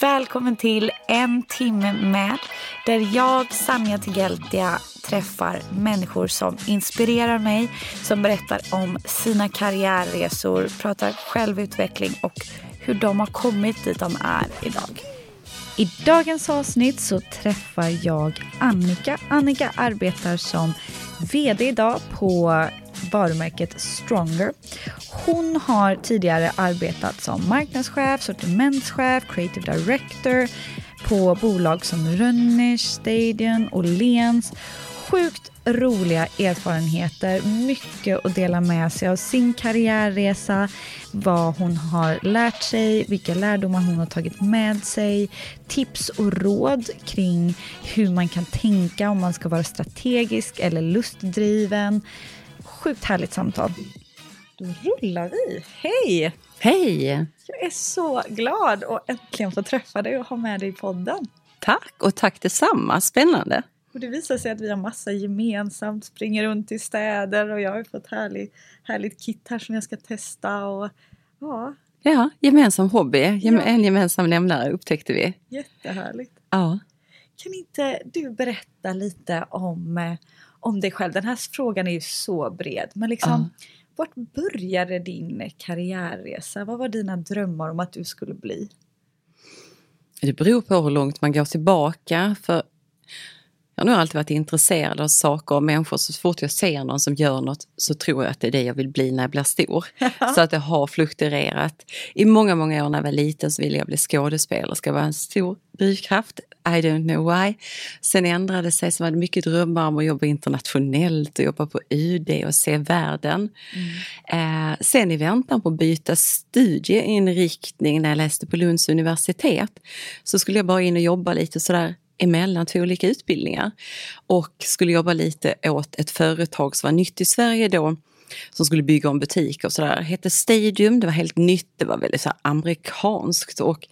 Välkommen till En timme med där jag, Sanja Tigeltia, träffar människor som inspirerar mig, som berättar om sina karriärresor, pratar självutveckling och hur de har kommit dit de är idag. I dagens avsnitt så träffar jag Annika. Annika arbetar som VD idag på varumärket Stronger. Hon har tidigare arbetat som marknadschef, sortimentschef, creative director på bolag som Rönners, Stadion och Lens. Sjukt roliga erfarenheter, mycket att dela med sig av sin karriärresa, vad hon har lärt sig, vilka lärdomar hon har tagit med sig, tips och råd kring hur man kan tänka om man ska vara strategisk eller lustdriven. Sjukt härligt samtal. Då rullar vi. Hej! Hej! Jag är så glad att äntligen få träffa dig och ha med dig i podden. Tack och tack detsamma, spännande. Och det visar sig att vi har massa gemensamt, springer runt i städer och jag har fått härlig, härligt kit här som jag ska testa. Och, ja. ja, gemensam hobby, ja. en gemensam nämnare upptäckte vi. Jättehärligt. Ja. Kan inte du berätta lite om, eh, om dig själv? Den här frågan är ju så bred, men liksom ja. Vart började din karriärresa? Vad var dina drömmar om att du skulle bli? Det beror på hur långt man går tillbaka. För jag har nog alltid varit intresserad av saker och människor. Så fort jag ser någon som gör något så tror jag att det är det jag vill bli när jag blir stor. så att det har fluktuerat. I många, många år när jag var liten så ville jag bli skådespelerska, vara en stor drivkraft. I don't know why. Sen ändrade det sig, så var det mycket drömmar om att jobba internationellt och jobba på UD och se världen. Mm. Eh, sen i väntan på att byta studieinriktning när jag läste på Lunds universitet så skulle jag bara in och jobba lite sådär emellan två olika utbildningar och skulle jobba lite åt ett företag som var nytt i Sverige då som skulle bygga om butiker och sådär. hette Stadium, det var helt nytt, det var väldigt så amerikanskt och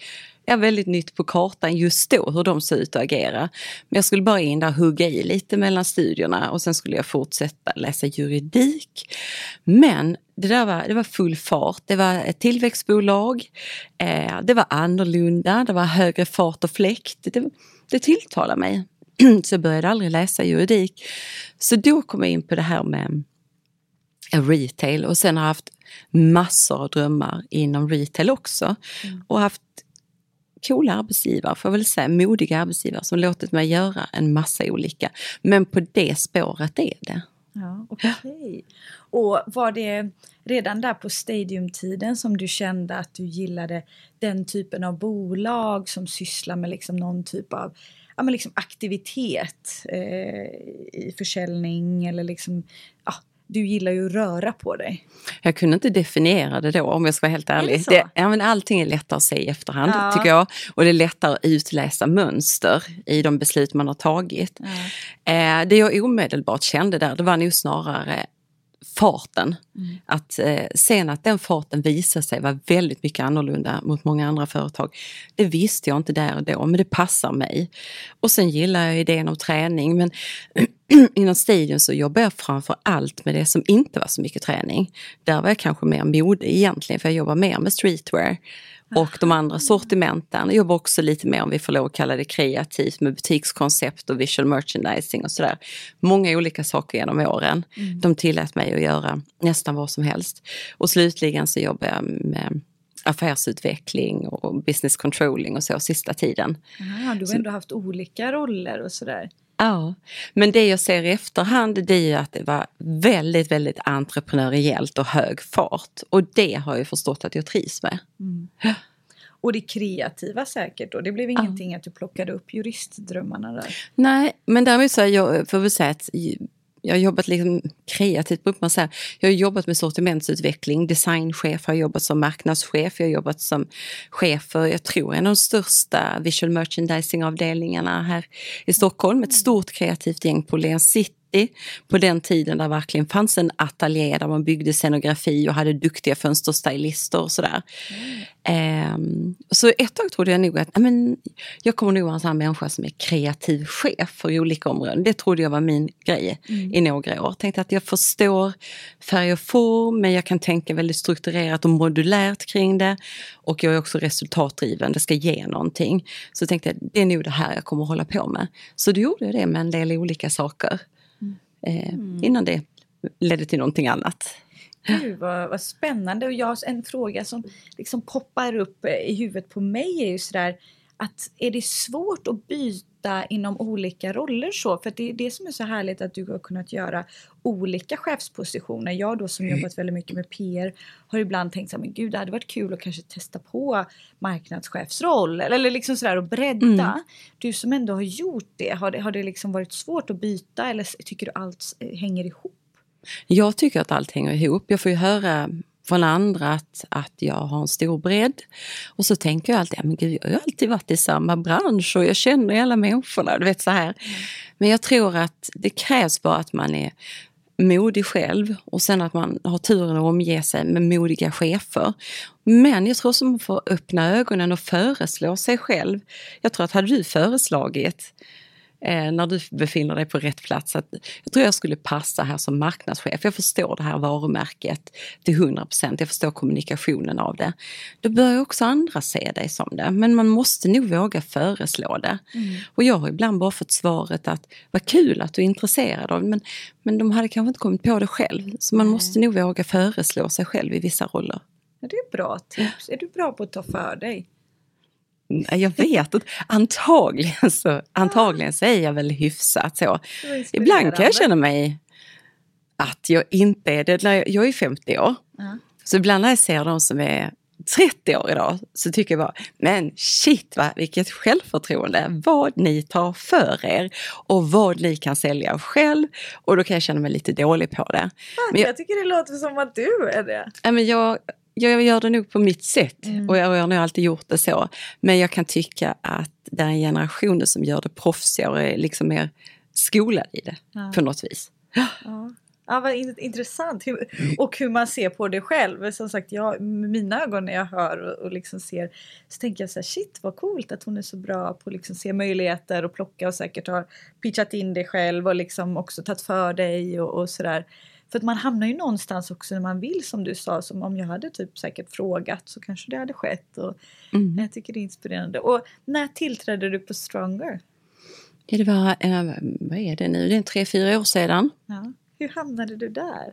ja, väldigt nytt på kartan just då hur de såg ut och agera. Men jag skulle bara in där och hugga i lite mellan studierna och sen skulle jag fortsätta läsa juridik. Men det där var, det var full fart. Det var ett tillväxtbolag. Eh, det var annorlunda. Det var högre fart och fläkt. Det, det tilltalade mig. Så jag började aldrig läsa juridik. Så då kom jag in på det här med retail och sen har jag haft massor av drömmar inom retail också. Mm. Och haft coola arbetsgivare, får jag väl säga, modiga arbetsgivare som låtit mig göra en massa olika. Men på det spåret är det. Ja, okay. Och var det redan där på stadiumtiden som du kände att du gillade den typen av bolag som sysslar med liksom någon typ av ja, men liksom aktivitet eh, i försäljning eller liksom, ja, du gillar ju att röra på dig. Jag kunde inte definiera det då om jag ska vara helt ärlig. Det det, ja, men allting är lättare att se i efterhand ja. tycker jag. Och det är lättare att utläsa mönster i de beslut man har tagit. Ja. Eh, det jag omedelbart kände där det var nog snarare farten. Mm. Att eh, sen att den farten visade sig vara väldigt mycket annorlunda mot många andra företag, det visste jag inte där och då, men det passar mig. Och sen gillar jag idén om träning, men inom Stadion så jobbar jag framför allt med det som inte var så mycket träning. Där var jag kanske mer mode egentligen, för jag jobbar mer med streetwear och de andra sortimenten. Jag jobbar också lite mer, om vi får lov att kalla det kreativt, med butikskoncept och visual merchandising och sådär. Många olika saker genom åren. Mm. De tillät mig att göra nästan vad som helst. Och slutligen så jobbar jag med affärsutveckling och business controlling och så sista tiden. Aha, du har ändå haft olika roller och sådär. Ja, men det jag ser i efterhand det är ju att det var väldigt, väldigt entreprenöriellt och hög fart. Och det har jag förstått att jag trivs med. Mm. Och det kreativa säkert då? Det blev ingenting ja. att du plockade upp juristdrömmarna där? Nej, men däremot så jag får väl säga att jag har jobbat liksom kreativt, brukar man säga. Jag har jobbat med sortimentsutveckling, designchef, har jobbat som marknadschef, jag har jobbat som chef för, jag tror, en av de största visual merchandising-avdelningarna här i Stockholm. Ett stort kreativt gäng på Lens City på den tiden där verkligen fanns en ateljé där man byggde scenografi och hade duktiga fönsterstylister och sådär. Mm. Um, så ett tag trodde jag nog att men, jag kommer nog vara en sån här människa som är kreativ chef för olika områden. Det trodde jag var min grej mm. i några år. Tänkte att jag förstår färg och form men jag kan tänka väldigt strukturerat och modulärt kring det. Och jag är också resultatdriven, det ska ge någonting. Så jag tänkte att det är nog det här jag kommer att hålla på med. Så då gjorde jag det med en del olika saker. Eh, mm. Innan det ledde till någonting annat. Gud vad, vad spännande och jag en fråga som liksom poppar upp i huvudet på mig är ju sådär att är det svårt att byta inom olika roller så? För det är det som är så härligt att du har kunnat göra olika chefspositioner. Jag då som mm. jobbat väldigt mycket med PR har ibland tänkt så här, men gud det hade varit kul att kanske testa på marknadschefsroll eller liksom sådär och bredda. Mm. Du som ändå har gjort det, har det, har det liksom varit svårt att byta eller tycker du allt hänger ihop? Jag tycker att allt hänger ihop. Jag får ju höra från andra att, att jag har en stor bredd. Och så tänker jag alltid, ja, men gud, jag har alltid varit i samma bransch och jag känner alla människorna. Du vet, så här. Mm. Men jag tror att det krävs bara att man är modig själv och sen att man har turen att omge sig med modiga chefer. Men jag tror att man får öppna ögonen och föreslå sig själv. Jag tror att hade du föreslagit eh, när du befinner dig på rätt plats. Att jag tror jag skulle passa här som marknadschef. Jag förstår det här varumärket till 100 procent. Jag förstår kommunikationen av det. Då börjar också andra se dig som det. Men man måste nog våga föreslå det. Mm. Och jag har ibland bara fått svaret att vad kul att du är intresserad av det. Men, men de hade kanske inte kommit på det själv. Så man mm. måste nog våga föreslå sig själv i vissa roller. Det är bra tips. Är du bra på att ta för dig? Jag vet inte. Antagligen så, antagligen är jag väl hyfsat så. Ibland kan jag känna mig att jag inte är det. Jag är 50 år. Mm. Så ibland när jag ser de som är 30 år idag så tycker jag bara, men shit va, vilket självförtroende, vad ni tar för er och vad ni kan sälja själv. Och då kan jag känna mig lite dålig på det. Men jag, jag tycker det låter som att du är det. Ja, men jag, jag gör det nog på mitt sätt mm. och jag har nog alltid gjort det så. Men jag kan tycka att det är en generation som gör det proffsigare och är liksom mer skolad i det ja. på något vis. Ja. Ja, vad intressant. Och hur man ser på det själv. Som sagt, jag, med mina ögon när jag hör och, och liksom ser så tänker jag så här, shit vad coolt att hon är så bra på att liksom se möjligheter och plocka och säkert har pitchat in det själv och liksom också tagit för dig och, och sådär. För att man hamnar ju någonstans också när man vill som du sa, som om jag hade typ säkert frågat så kanske det hade skett. Och mm. Jag tycker det är inspirerande. Och när tillträdde du på Stronger? Ja, det var, äh, vad är det nu, det är tre, fyra år sedan. Ja. Hur hamnade du där?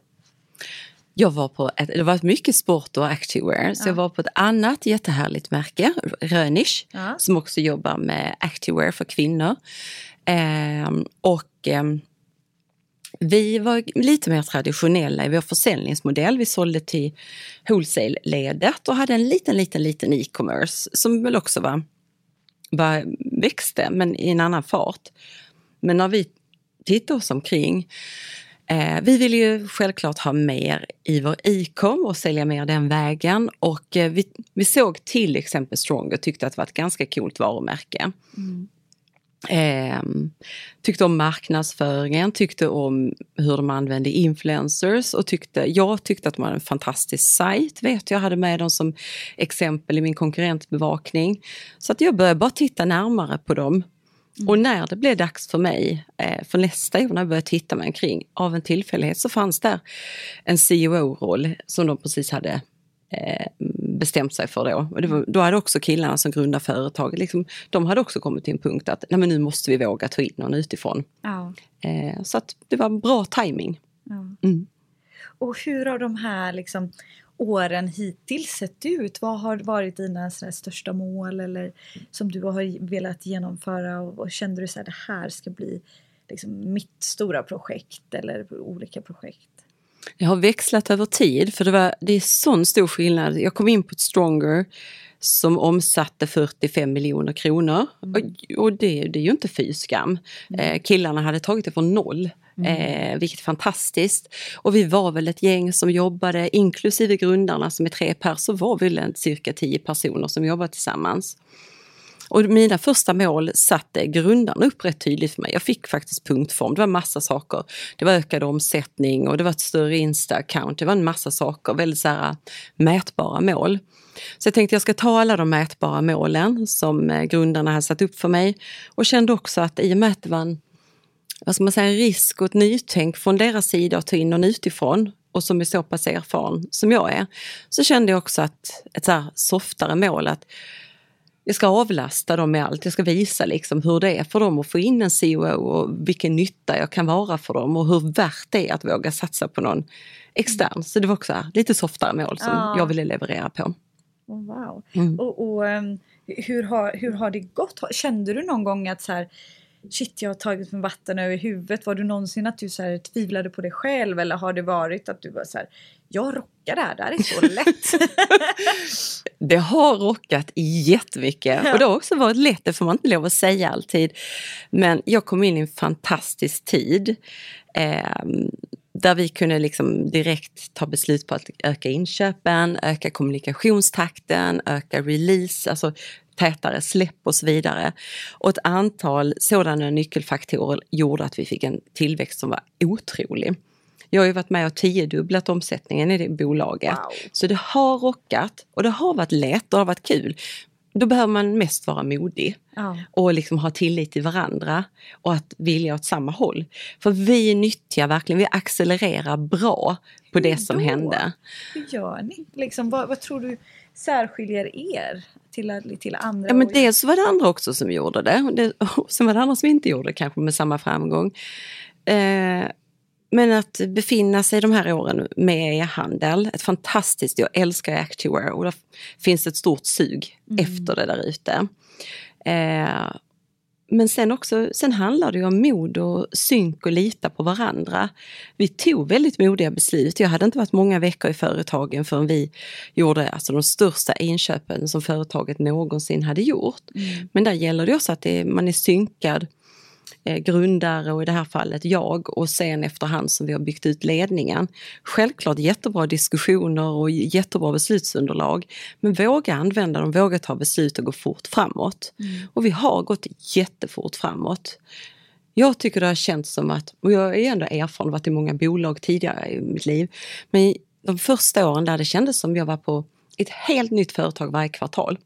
Jag var på ett, det var mycket sport och activewear, så jag var på ett annat jättehärligt märke, Rönisch, ja. som också jobbar med activewear för kvinnor. Eh, och eh, vi var lite mer traditionella i vår försäljningsmodell. Vi sålde till wholesale-ledet och hade en liten, liten, liten e-commerce som väl också var, var, växte, men i en annan fart. Men när vi tittade oss omkring Eh, vi ville ju självklart ha mer i vår e-com och sälja mer den vägen. Och eh, vi, vi, såg till exempel Stronger tyckte att det var ett ganska coolt varumärke. Mm. Eh, tyckte om marknadsföringen, tyckte om hur de använde influencers och tyckte, jag tyckte att de hade en fantastisk sajt. Vet jag hade med dem som exempel i min konkurrentbevakning. Så att jag började bara titta närmare på dem. Mm. Och när det blev dags för mig, eh, för nästa år när jag började titta mig omkring, av en tillfällighet så fanns där en CEO-roll som de precis hade eh, bestämt sig för då. Och det var, då hade också killarna som grundade företaget, liksom, de hade också kommit till en punkt att Nej, men nu måste vi våga ta in någon utifrån. Ja. Eh, så att det var bra timing. Ja. Mm. Och hur har de här liksom, åren hittills sett ut? Vad har varit dina största mål eller som du har velat genomföra och, och kände du att det här ska bli liksom, mitt stora projekt eller olika projekt? Jag har växlat över tid för det, var, det är sån stor skillnad. Jag kom in på Stronger som omsatte 45 miljoner kronor. Mm. Och, och det, det, är ju inte fy skam. Mm. Eh, killarna hade tagit det från noll Eh, vilket är fantastiskt. Och vi var väl ett gäng som jobbade, inklusive grundarna som är tre pers, så var vi väl cirka tio personer som jobbade tillsammans. Och mina första mål satte grundarna upp rätt tydligt för mig. Jag fick faktiskt punktform. Det var massa saker. Det var ökad omsättning och det var ett större Insta-account. Det var en massa saker, väldigt så här, mätbara mål. Så jag tänkte jag ska ta alla de mätbara målen som eh, grundarna hade satt upp för mig och kände också att i och med att det var en, vad ska man säga, risk och ett nytänk från deras sida att ta in någon utifrån och som är så pass erfaren som jag är, så kände jag också att ett så här softare mål att jag ska avlasta dem med allt. Jag ska visa liksom hur det är för dem att få in en COO och vilken nytta jag kan vara för dem och hur värt det är att våga satsa på någon extern. Så det var också lite softare mål som ja. jag ville leverera på. Oh, wow. Mm. Och, och um, hur, har, hur har det gått? Kände du någon gång att så här, shit jag har tagit mig vatten över huvudet. Var du någonsin att du så här, tvivlade på dig själv eller har det varit att du var så här, jag rockar det här, det här är så lätt. det har rockat jättemycket ja. och det har också varit lätt, det får man inte lov att säga alltid. Men jag kom in i en fantastisk tid. Eh, där vi kunde liksom direkt ta beslut på att öka inköpen, öka kommunikationstakten, öka release, alltså tätare släpp och så vidare. Och ett antal sådana nyckelfaktorer gjorde att vi fick en tillväxt som var otrolig. Jag har ju varit med och tiodubblat omsättningen i det bolaget. Wow. Så det har rockat och det har varit lätt och det har varit kul. Då behöver man mest vara modig ja. och liksom ha tillit till varandra och att vilja åt samma håll. För vi nyttjar verkligen, vi accelererar bra på det som då? hände. Hur gör ni? Liksom, vad, vad tror du särskiljer er till, till andra? Ja, men dels var det andra också som gjorde det. Det, och sen var det andra som inte gjorde det kanske med samma framgång. Eh, men att befinna sig de här åren med e-handel, ett fantastiskt, jag älskar Activewear och det finns ett stort sug mm. efter det där ute. Eh, men sen också, sen handlar det ju om mod och synk och lita på varandra. Vi tog väldigt modiga beslut. Jag hade inte varit många veckor i företagen förrän vi gjorde alltså de största inköpen som företaget någonsin hade gjort. Mm. Men där gäller det också att det, man är synkad grundare och i det här fallet jag och sen efterhand som vi har byggt ut ledningen. Självklart jättebra diskussioner och jättebra beslutsunderlag. Men våga använda dem, våga ta beslut och gå fort framåt. Mm. Och vi har gått jättefort framåt. Jag tycker det har känts som att, och jag är ändå erfaren, varit i många bolag tidigare i mitt liv, men de första åren där det kändes som jag var på ett helt nytt företag varje kvartal.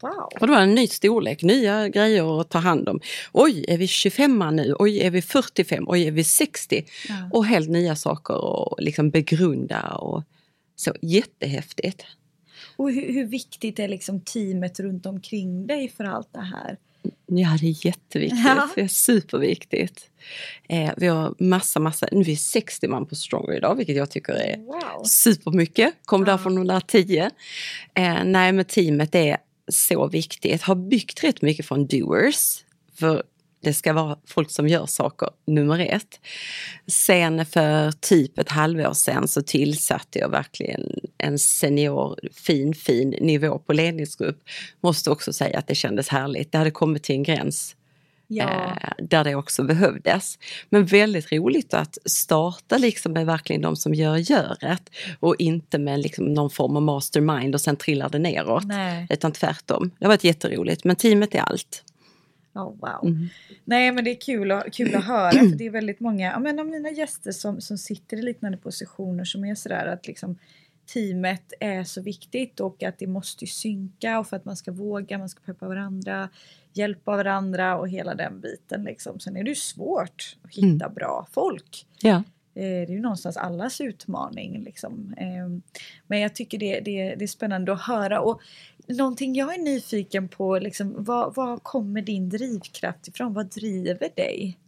Wow. Och det var en ny storlek, nya grejer att ta hand om. Oj, är vi 25 nu? Oj, är vi 45? Oj, är vi 60? Ja. Och helt nya saker att liksom begrunda och så. Jättehäftigt. Och hur, hur viktigt är liksom teamet runt omkring dig för allt det här? Ja, det är jätteviktigt. Ja. Det är superviktigt. Eh, vi har massa, massa, nu är vi 60 man på Stronger idag, vilket jag tycker är wow. supermycket. Kom ja. där från de där 10. Eh, nej, men teamet är så viktigt. Har byggt rätt mycket från doers. För det ska vara folk som gör saker, nummer ett. Sen för typ ett halvår sen så tillsatte jag verkligen en senior, fin, fin nivå på ledningsgrupp. Måste också säga att det kändes härligt. Det hade kommit till en gräns ja. eh, där det också behövdes. Men väldigt roligt att starta liksom med verkligen de som gör göret och inte med liksom någon form av mastermind och sen trillar det neråt. Nej. Utan tvärtom. Det har varit jätteroligt men teamet är allt. Oh, wow. Mm. Nej men det är kul, att, kul att höra för det är väldigt många men, av mina gäster som, som sitter i liknande positioner som är sådär att liksom teamet är så viktigt och att det måste synka och för att man ska våga, man ska peppa varandra, hjälpa varandra och hela den biten. Liksom. Sen är det ju svårt att hitta mm. bra folk. Ja. Eh, det är ju någonstans allas utmaning. Liksom. Ehm, men jag tycker det, det, det är spännande att höra. Och någonting jag är nyfiken på, liksom, var, var kommer din drivkraft ifrån? Vad driver dig?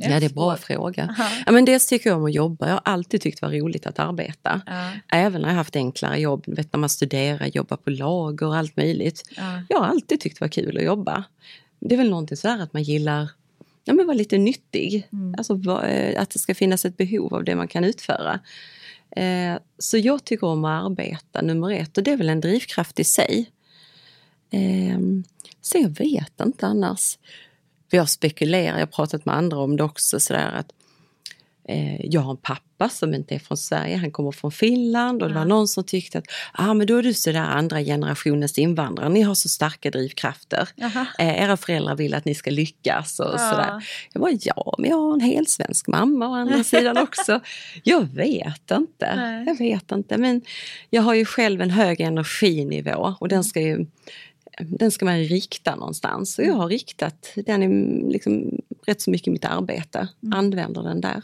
Ja, det är en bra fråga. Ja, men dels tycker jag om att jobba. Jag har alltid tyckt det var roligt att arbeta. Ja. Även när jag haft enklare jobb, vet, när man studerar, jobbar på lager och allt möjligt. Ja. Jag har alltid tyckt det var kul att jobba. Det är väl någonting sådär att man gillar ja, men vara lite nyttig. Mm. Alltså eh, att det ska finnas ett behov av det man kan utföra. Eh, så jag tycker om att arbeta, nummer ett, och det är väl en drivkraft i sig. Eh, så jag vet inte annars jag spekulerar, jag har pratat med andra om det också, sådär att eh, jag har en pappa som inte är från Sverige, han kommer från Finland och det var någon som tyckte att ah, men då är du sådär andra generationens invandrare, ni har så starka drivkrafter. Eh, era föräldrar vill att ni ska lyckas och Ja. sådär. Jag bara, ja, men jag har en helt svensk mamma å andra sidan också. Jag vet inte, Nej. jag vet inte. Men jag har ju själv en hög energinivå och den ska ju den ska man rikta någonstans. Och jag har riktat den liksom rätt så mycket i mitt arbete. Använder den där.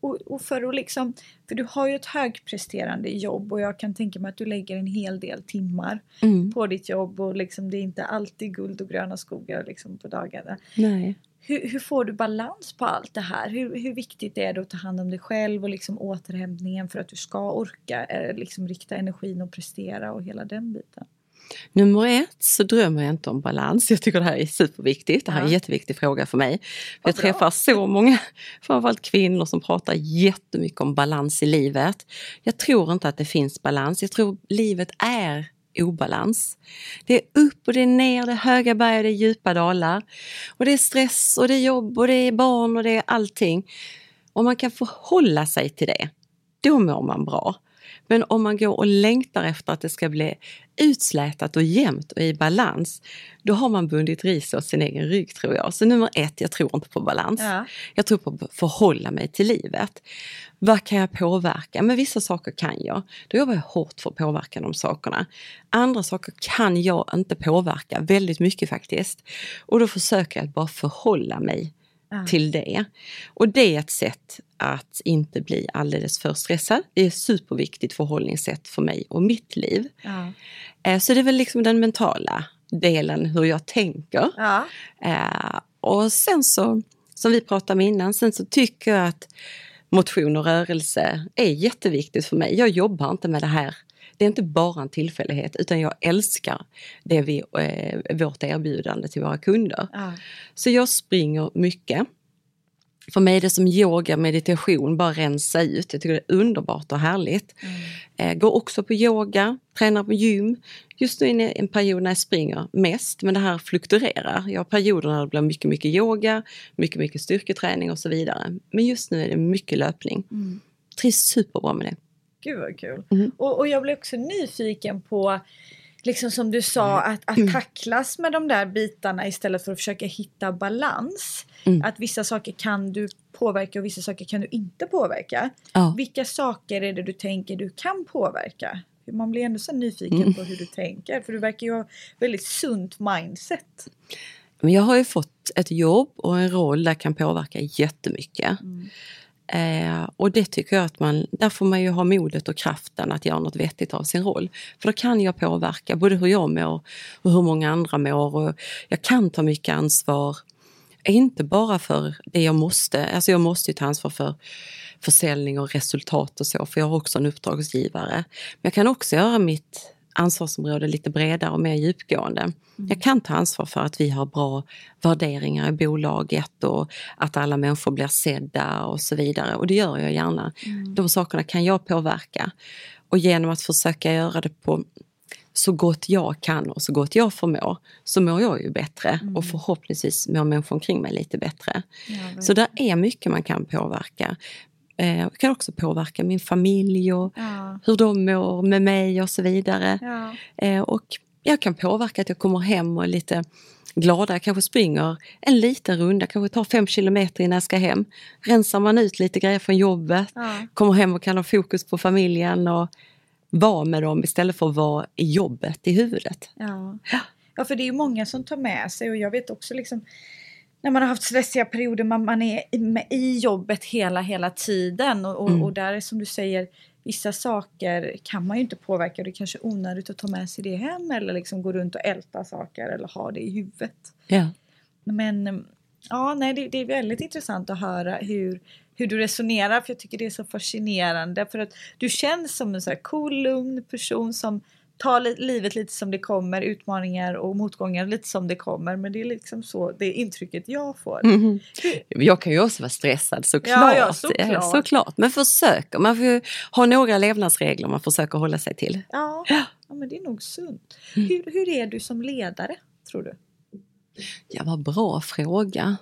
Och, och för att liksom, för du har ju ett högpresterande jobb och jag kan tänka mig att du lägger en hel del timmar Mm. på ditt jobb och liksom det är inte alltid guld och gröna skogar liksom på dagarna. Nej. Hur, hur får du balans på allt det här? Hur, hur viktigt är det att ta hand om dig själv och liksom återhämtningen för att du ska orka eh, liksom rikta energin och prestera och hela den biten? Nummer ett så drömmer jag inte om balans. Jag tycker det här är superviktigt. Det här är en jätteviktig fråga för mig. För jag träffar så många, framförallt kvinnor som pratar jättemycket om balans i livet. Jag tror inte att det finns balans. Jag tror livet är obalans. Det är upp och det är ner, det är höga berg och det är djupa dalar. Och det är stress och det är jobb och det är barn och det är allting. Om man kan förhålla sig till det, då mår man bra. Men om man går och längtar efter att det ska bli utslätat och jämnt och i balans, då har man bundit ris åt sin egen rygg tror jag. Så nummer ett, jag tror inte på balans. Ja. Jag tror på att förhålla mig till livet. Vad kan jag påverka? Men vissa saker kan jag. Då jobbar jag hårt för att påverka de sakerna. Andra saker kan jag inte påverka, väldigt mycket faktiskt. Och då försöker jag att bara förhålla mig Ja. till det. Och det är ett sätt att inte bli alldeles för stressad. Det är ett superviktigt förhållningssätt för mig och mitt liv. Eh, Så det är väl liksom den mentala delen, hur jag tänker. Eh, och sen så, som vi pratade om innan, sen så tycker jag att motion och rörelse är jätteviktigt för mig. Jag jobbar inte med det här. Det är inte bara en tillfällighet utan jag älskar det vi, eh, vårt erbjudande till våra kunder. Ja. Så jag springer mycket. För mig är det som yoga, meditation, bara rensa ut. Jag tycker det är underbart och härligt. Eh, går också på yoga, tränar på gym. Just nu är det en period när jag springer mest, men det här fluktuerar. Jag har perioder när det blir mycket, mycket yoga, mycket, mycket styrketräning och så vidare. Men just nu är det mycket löpning. Mm. Trivs superbra med det. Gud vad kul. Mm. Och, och jag blev också nyfiken på, liksom som du sa, att, att tacklas med de där bitarna istället för att försöka hitta balans. Mm. Att vissa saker kan du påverka och vissa saker kan du inte påverka. Ja. Vilka saker är det du tänker du kan påverka? Man blir ändå så nyfiken Mm. på hur du tänker. För du verkar ju ha väldigt sunt mindset. Men jag har ju fått ett jobb och en roll där jag kan påverka jättemycket. Eh, och det tycker jag att man, där får man ju ha modet och kraften att göra något vettigt av sin roll. För då kan jag påverka både hur jag mår och hur många andra mår. Och jag kan ta mycket ansvar, inte bara för det jag måste, alltså jag måste ju ta ansvar för försäljning och resultat och så, för jag har också en uppdragsgivare. Men jag kan också göra mitt ansvarsområde lite bredare och mer djupgående. Jag kan ta ansvar för att vi har bra värderingar i bolaget och att alla människor blir sedda och så vidare. Och det gör jag gärna. De sakerna kan jag påverka. Och genom att försöka göra det på så gott jag kan och så gott jag förmår så mår jag ju bättre och förhoppningsvis mår människor omkring mig lite bättre. Ja, Så det är mycket man kan påverka. Eh, jag kan också påverka min familj och Ja. hur de mår med mig och så vidare. Ja. Eh, och jag kan påverka att jag kommer hem och är lite glada. Jag kanske springer en liten runda, kanske tar fem kilometer innan jag ska hem. Rensar man ut lite grejer från jobbet, Ja. kommer hem och kan ha fokus på familjen och vara med dem istället för att vara i jobbet i huvudet. Ja. ja, för det är många som tar med sig och jag vet också liksom när man har haft stressiga perioder, man, man är i- i jobbet hela, hela tiden och, och, Mm. och där är som du säger, vissa saker kan man ju inte påverka och det är kanske är onödigt att ta med sig det hem eller liksom gå runt och älta saker eller ha det i huvudet. Ja. Men ja, nej, det, det är väldigt intressant att höra hur, hur du resonerar för jag tycker det är så fascinerande för att du känns som en så cool, lugn person som li- livet lite som det kommer, utmaningar och motgångar lite som det kommer men det är liksom så det intrycket jag får. Mhm. Jag kan ju också vara stressad såklart. Ja, ja, såklart. Eh, såklart. Men försöker, man får ha några levnadsregler man försöker hålla sig till. Ja, ja men det är nog sunt. Hur, hur är du som ledare tror du? Ja, vad bra fråga.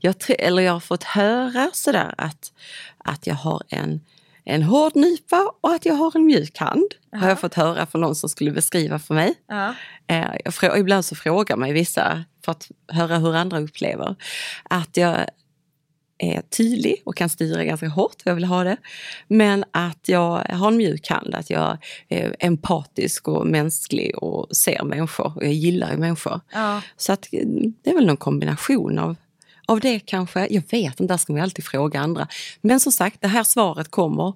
Jag, eller jag har fått höra sådär att, att jag har en, en hård nypa och att jag har en mjuk hand. Ja. Har jag fått höra från någon som skulle beskriva för mig. Ja. Eh, jag, ibland så frågar mig vissa, för att höra hur andra upplever, att jag är tydlig och kan styra ganska hårt hur jag vill ha det. Men att jag har en mjuk hand, att jag är empatisk och mänsklig och ser människor och jag gillar ju människor. Ja. Så att eh, det är väl någon kombination av av det kanske, jag vet inte, där ska man alltid fråga andra. Men som sagt, det här svaret kommer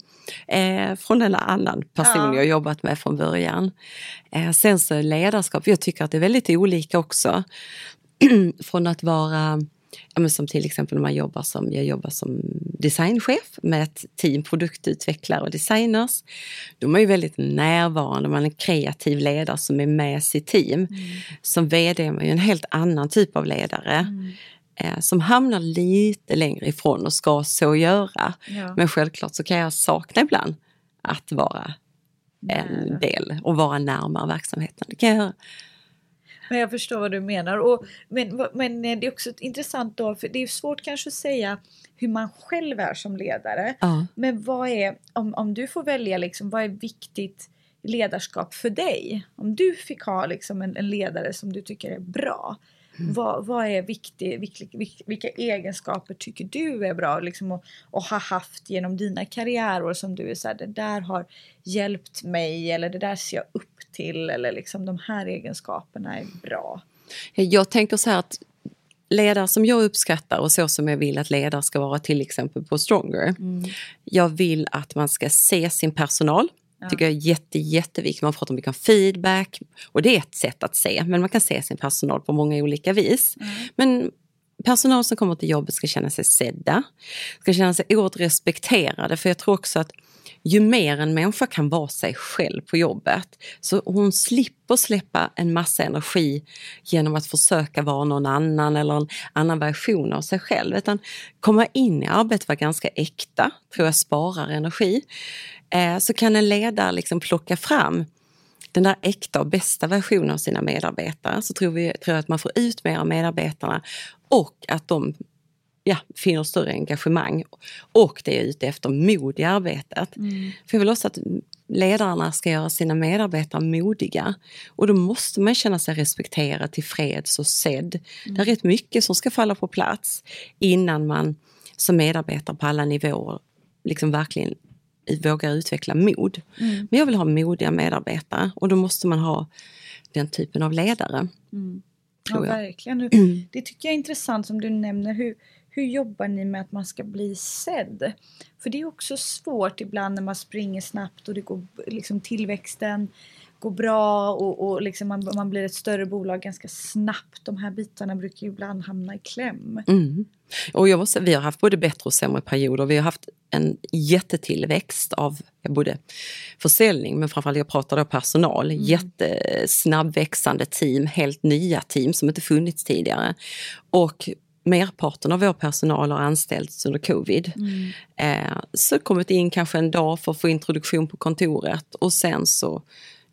eh, från en annan person ja. jag jobbat med från början. Eh, sen så ledarskap, jag tycker att det är väldigt olika också. från att vara Ja, som till exempel när man jobbar som, jag jobbar som designchef med ett team produktutvecklare och designers. Då är ju väldigt närvarande, man är en kreativ ledare som är med sitt team. Mm. Som VD är man ju en helt annan typ av ledare. Mm eh, som hamnar lite längre ifrån och ska så göra. Ja. Men självklart så kan jag sakna ibland att vara en del och vara närmare verksamheten. Det kan jag Men jag förstår vad du menar. Och, men, men det är också intressant då, för det är svårt kanske att säga hur man själv är som ledare. Ja. Men vad är, om, om du får välja, liksom, vad är viktigt ledarskap för dig? Om du fick ha liksom, en, en ledare som du tycker är bra. Vad, vad, är viktigt, vilka, vilka, egenskaper tycker du är bra liksom, och, och ha haft genom dina karriärår som du är så här, det där har hjälpt mig eller det där ser jag upp till eller liksom de här egenskaperna är bra. Jag tänker så här att ledare som jag uppskattar och så som jag vill att ledare ska vara till exempel på Stronger. Mm. Jag vill att man ska se sin personal. Ja. tycker jag är jätte, jätteviktigt. Man pratar mycket om feedback och det är ett sätt att se, men man kan se sin personal på många olika vis. Mm. Men personal som kommer till jobbet ska känna sig sedda, ska känna sig oerhört respekterade, för jag tror också att ju mer en människa kan vara sig själv på jobbet, så hon slipper släppa en massa energi genom att försöka vara någon annan eller en annan version av sig själv. Utan komma in i arbetet vara ganska äkta, tror jag sparar energi. Eh, så kan en ledare liksom plocka fram den där äkta och bästa versionen av sina medarbetare så tror, vi, tror jag att man får ut mer av medarbetarna och att de ja, finner större engagemang. Och det är ute efter mod i arbetet. Mm. För jag vill också att ledarna ska göra sina medarbetare modiga. Och då måste man känna sig respekterad, tillfreds och sedd. Mm. Det är rätt mycket som ska falla på plats innan man som medarbetare på alla nivåer liksom verkligen vågar utveckla mod. Mm. Men jag vill ha modiga medarbetare och då måste man ha den typen av ledare. Mm. Ja, verkligen. Det tycker jag är intressant som du nämner. Hur, hur jobbar ni med att man ska bli sedd? För det är också svårt ibland när man springer snabbt och det går liksom tillväxten går bra och, och liksom man, man blir ett större bolag ganska snabbt. De här bitarna brukar ju ibland hamna i kläm. Mm. Och jag måste, vi har haft både bättre och sämre perioder. Vi har haft en jättetillväxt av både försäljning men framförallt jag pratar då personal. Mm. Jättesnabbväxande team, helt nya team som inte funnits tidigare. Och merparten av vår personal har anställts under covid. Mm. Eh, så kommit in kanske en dag för att få introduktion på kontoret och sen så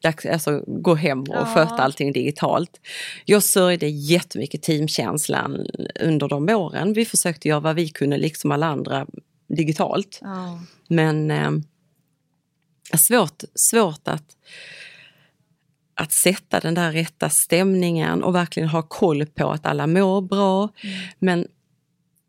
alltså, gå hem och ja. sköta allting digitalt. Jag sörjde jättemycket teamkänslan under de åren. Vi försökte göra vad vi kunde, liksom alla andra, digitalt. Ja. Men eh, svårt, svårt att att sätta den där rätta stämningen och verkligen ha koll på att alla mår bra. Mm. Men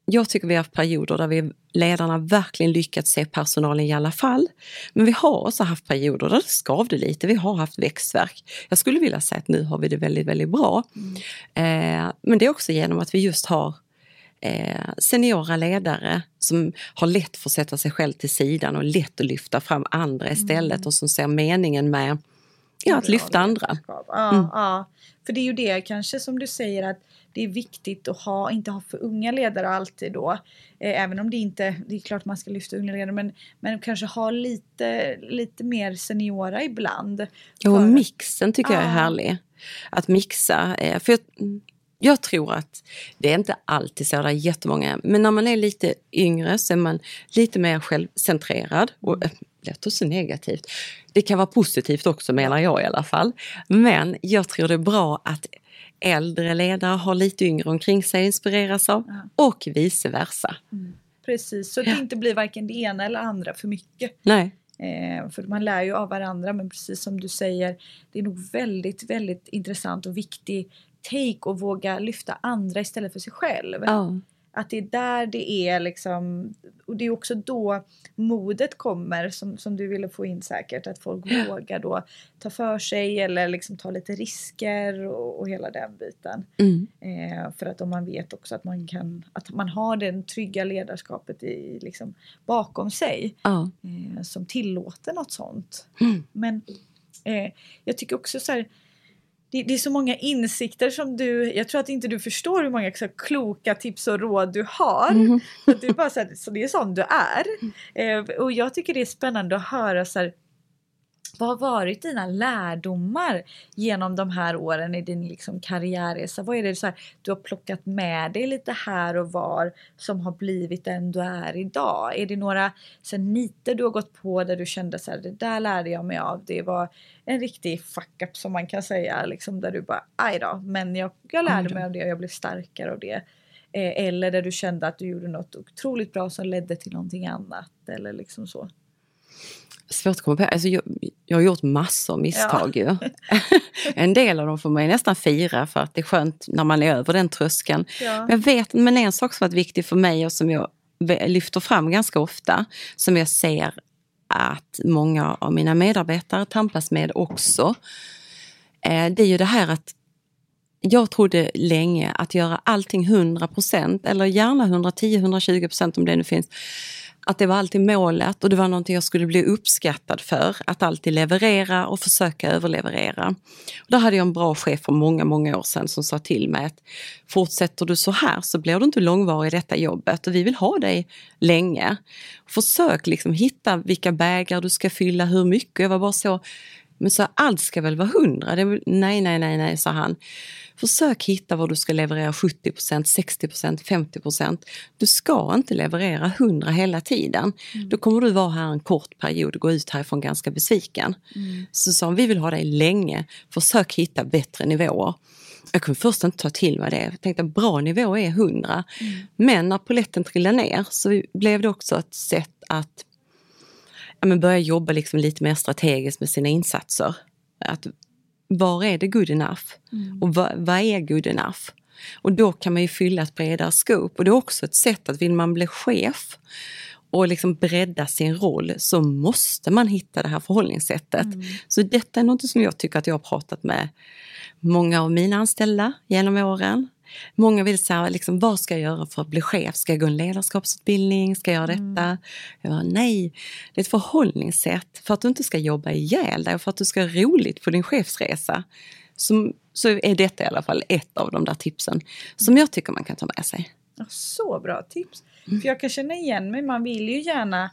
jag tycker vi har haft perioder där vi ledarna verkligen lyckats se personalen i alla fall. Men vi har också haft perioder där det skavde lite. Vi har haft växtverk. Jag skulle vilja säga att nu har vi det väldigt, väldigt bra. Mm. Eh, men det är också genom att vi just har eh, seniora ledare som har lätt för att sätta sig själv till sidan och lätt att lyfta fram andra istället mm. och som ser meningen med ja, att lyfta andra. Ja, mm. ja, för det är ju det kanske som du säger att det är viktigt att ha, inte ha för unga ledare alltid då. Eh, även om det inte, det är klart man ska lyfta unga ledare, men, men kanske ha lite, lite mer seniora ibland. Ja, och mixen tycker jag är härlig. Att mixa. Eh, för jag, jag tror att det är inte alltid så, det är jättemånga, men när man är lite yngre så är man lite mer självcentrerad. Och, det låter så negativt. Det kan vara positivt också menar jag i alla fall. Men jag tror det är bra att äldre ledare har lite yngre omkring sig att inspireras av Ja. och vice versa. Precis, så det inte blir varken det ena eller andra för mycket. Nej, Eh, för man lär ju av varandra men precis som du säger det är nog väldigt, väldigt intressant och viktig take att våga lyfta andra istället för sig själv. ja. Att det är där det är liksom, och det är också då modet kommer som, som du ville få in säkert, att folk vågar då ta för sig eller liksom ta lite risker och, och hela den biten. Mm. Eh, för att om man vet också att man kan, att man har det trygga ledarskapet i, liksom, bakom sig ja. eh, som tillåter något sånt. Mm. Men eh, jag tycker också så här, det, det är så många insikter som du, jag tror att inte du förstår hur många så kloka tips och råd du har. Så, att du bara, så, här, så det är sån du är. Eh, och jag tycker det är spännande att höra så här, vad har varit dina lärdomar genom de här åren i din liksom karriärresa? Vad är det så här, du har plockat med dig lite här och var som har blivit den du är idag? Är det några så här, niter du har gått på där du kände så här, det där lärde jag mig av. Det var en riktig fuck up som man kan säga, liksom, där du bara aj då, men jag, jag lärde mig av det och jag blev starkare av det. Eh, eller där du kände att du gjorde något otroligt bra som ledde till någonting annat eller liksom så. Svårt att komma på. Alltså jag, jag har gjort massor av misstag ju. en del av dem får man ju nästan fira för att det är skönt när man är över den tröskeln. Ja. Men jag vet, men en sak som varit viktig för mig och som jag lyfter fram ganska ofta, som jag ser att många av mina medarbetare tampas med också, eh, det är ju det här att jag trodde länge att göra allting 100% eller gärna 110-120% om det nu finns. Att det var alltid målet och det var någonting jag skulle bli uppskattad för. Att alltid leverera och försöka överleverera. Och då hade jag en bra chef för många, många år sedan som sa till mig att fortsätter du så här så blir du inte långvarig i detta jobbet och vi vill ha dig länge. Försök liksom hitta vilka bägar du ska fylla, hur mycket. Jag var bara så, men så allt ska väl vara hundra? Det är väl, nej, nej, nej, nej, sa han. Försök hitta vad du ska leverera 70% 60% 50% Du ska inte leverera 100 hela tiden. Då kommer du vara här en kort period och gå ut härifrån ganska besviken. Så sa han, vi vill ha dig länge. Försök hitta bättre nivåer. Jag kunde först inte ta till mig det. Jag tänkte att bra nivå är 100. Men när poletten trillade ner så blev det också ett sätt att men börja jobba liksom lite mer strategiskt med sina insatser. Att, var är det good enough? Och vad, vad är good enough? Och då kan man ju fylla ett bredare scope. Och det är också ett sätt att vill man bli chef och liksom bredda sin roll så måste man hitta det här förhållningssättet. Så detta är något som jag tycker att jag har pratat med många av mina anställda genom åren. Många vill säga, liksom, vad ska jag göra för att bli chef? Ska jag gå en ledarskapsutbildning? Ska jag göra detta? Jag bara, nej, det är ett förhållningssätt för att du inte ska jobba ihjäl dig och för att du ska ha roligt på din chefsresa. Som, så är detta i alla fall ett av de där tipsen som jag tycker man kan ta med sig. Så bra tips. Mm. För jag kan känna igen mig, man vill ju gärna